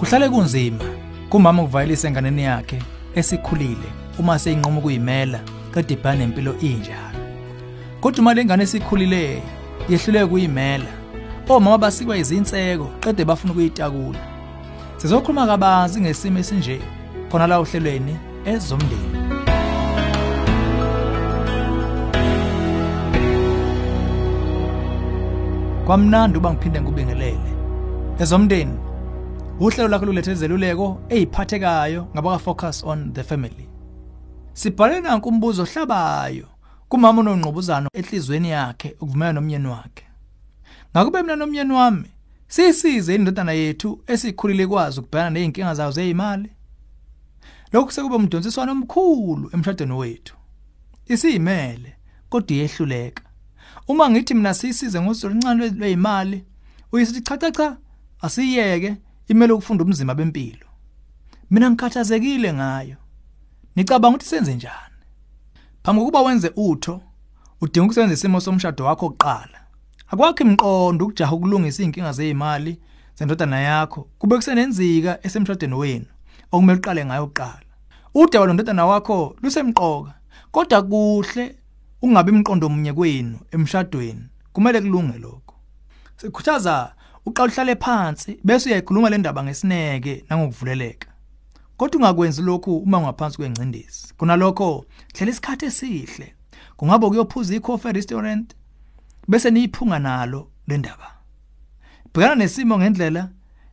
Kuhlale kunzima kumama ukuvayelisa enganeni yakhe esikhulile uma seyinqoma ukuyimela kade ibhana nempilo injalo. Kodwa uma lengane esikhulile yehluleke kuyimela, omama basikwa izinseko qede bafuna ukuyitakula. Sizokhuluma kabanzi ngesimo esinje khona la ohlelweni ezomndeni. Kwamnandi uba ngiphinde ngikubingelele. Ezomndeni uhlelo lakho lulethe izeluleko eziphathekayo ngabaka focus on the family. Sibhale nanku umbuzo ohlabayo kumama onongqubuzano ehlizweni yakhe ukuvumela nomyeni wakhe. Ngakube mina nomyeni wami sisize indodana yethu esikhulile kwazi ukubhekana nezinkinga zayo zezimali. Lokhu sekube umdonsiswano omkhulu emshadweni wethu. Isiyimele kodwa iyehluleka. Uma ngithi mina sisize ngosizo oluncane lwezimali, uyisithi cha cha cha asiyeke imele ukufunda umzimba bempilo. Mina ngikhathazekile ngayo. Nicabanga ukuthi senze njani? Phambi kokuba wenze utho, udinga ukusebenzisa isimo somshado wakho oqala. Akwakho imqondo ukujaha ukulungisa izinkinga zezimali zendodana yakho kube kusenenzika esemshadweni wenu okumele uqale ngayo uqala. Udaba londodana wakho lusemqoka kodwa kuhle ungabe imqondo munye kwenu emshadweni kumele kulunge lokho. Sikhuthaza uqala uhlale phansi bese uyayikhuluma le ndaba ngesineke nangokuvuleleka. Kodwa ungakwenzi lokhu uma ungaphansi kwengcindezi. Kunalokho hlela isikhathi esihle. Kungaba ukuyophuza ikhofi restaurant bese niyiphunga nalo le ndaba. Bhekana nesimo ngendlela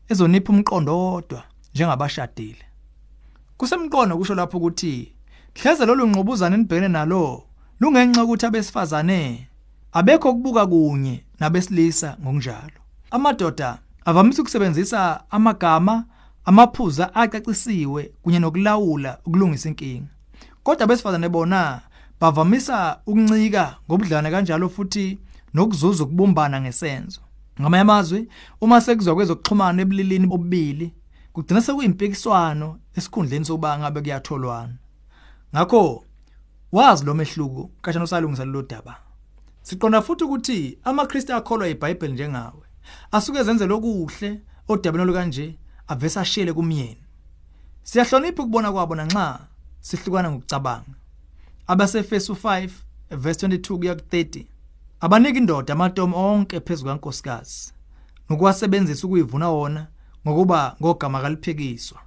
ezonipha umqondo wodwa njengabashadile. Kusemqondo kusho lapho ukuthi hleze lolu ngqubuzana enibhekene nalo lungenxa ukuthi abesifazane abekho kubuka kunye nabesilisa ngokunjalo. Amadoda avamise ukusebenzisa amagama amaphuza acacisiwe kunye nokulawula ukulungisa inkinga. Kodwa abesifazane bona bavamisa ukuncika ngobudlane kanjalo futhi nokuzuza ukubumbana ngesenzo. Ngamanye amazwi uma sekuzwa kwezokuxhumana ebulilini bobili kugcina sekuyimpikiswano esikhundleni sokuba ngabe kuyatholwana. Ngakho wazi lo mehluko kashana usalungisa lo daba. Siqonda futhi ukuthi amaKristu akholwa eBhayibheli njengawe asuke zenze lokuhle odabeni olukanje avesa ashiyele kumyeni. Siyahlonipha ukubona kwabo nanxa sihlukana ngokucabanga. Abasefesu 5 verse 22 kuya ku30 abanika indoda amatomo onke phezulu kaNkosikazi nokuwasebenzisa ukuyivuna wona ngokuba ngogama kaliphekiswa.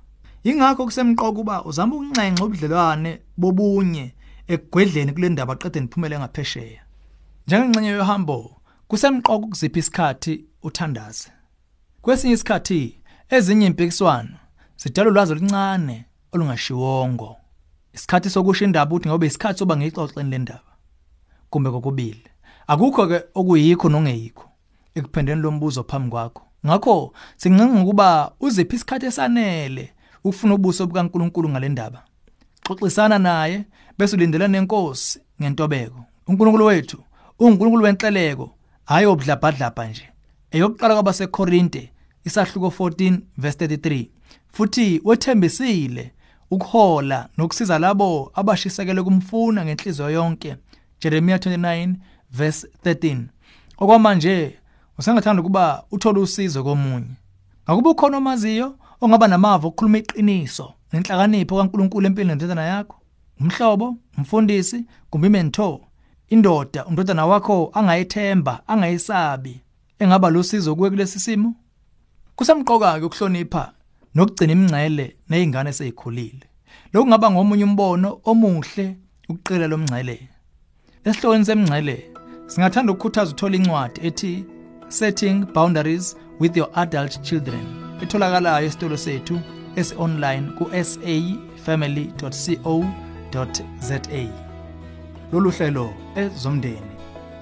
Ingakho kusemqoka uba uzama ukuncenxa ubudlelwane bobunye ekugwedleni kule ndaba qede niphumele ngaphesheya. Njengengcenye yohambo kusemqoka ukuzipha isikhathi uthandaze. Kwesinye isikhathi ezinye impikiswano zidala ulwazi oluncane olungashiwongo. Isikhathi sokusho indaba uthi ngoba isikhathi soba ngixoxeni le ndaba. Kumbe kokubili. Akukho ke okuyikho nongeyikho ekuphendeni lombuzo phambi kwakho. Ngakho singincenga ukuba uziphi isikhathi esanele ukufuna ubuso bukaNkuluNkulu ngale ndaba. Xoxisana naye bese ulindela nenkosi ngentobeko. uNkulunkulu wethu uNkulunkulu wenhleleko hayi obudlabhadlabha nje. Eyokuqala kwabaseKorinte isahluko 14 verse 33 futhi wethembisile ukuhola nokusiza labo abashisekele kumfuna ngenhliziyo yonke Jeremiah 29 verse 13 okwamanje usengathanda ukuba uthole usizo komunye. Ngakuba ukhona omaziyo ongaba namava okukhuluma iqiniso nenhlakanipho kaNkuluNkulu empilweni nendodana yakho umhlobo umfundisi kumbe imentor indoda umntwana wakho angayithemba angayisabi engaba lusizo kuwe kulesi simo? Kusemqoka ke ukuhlonipha nokugcina imingcele nezingane sezikhulile lokhu kungaba ngomunye umbono omuhle ukuqila lomngcele esihlokweni semingcele singathanda ukukhuthaza uthola incwadi ethi setting boundaries with your adult children etholakalayo esitolo sethu esi-online ku-safamily.co.za lolu hlelo ezomndeni.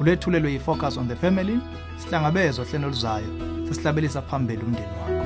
Ulethulelwe yi-focus on the family sihlangabezwa hlelo luzayo sesihlabelisa phambili umndeni wakho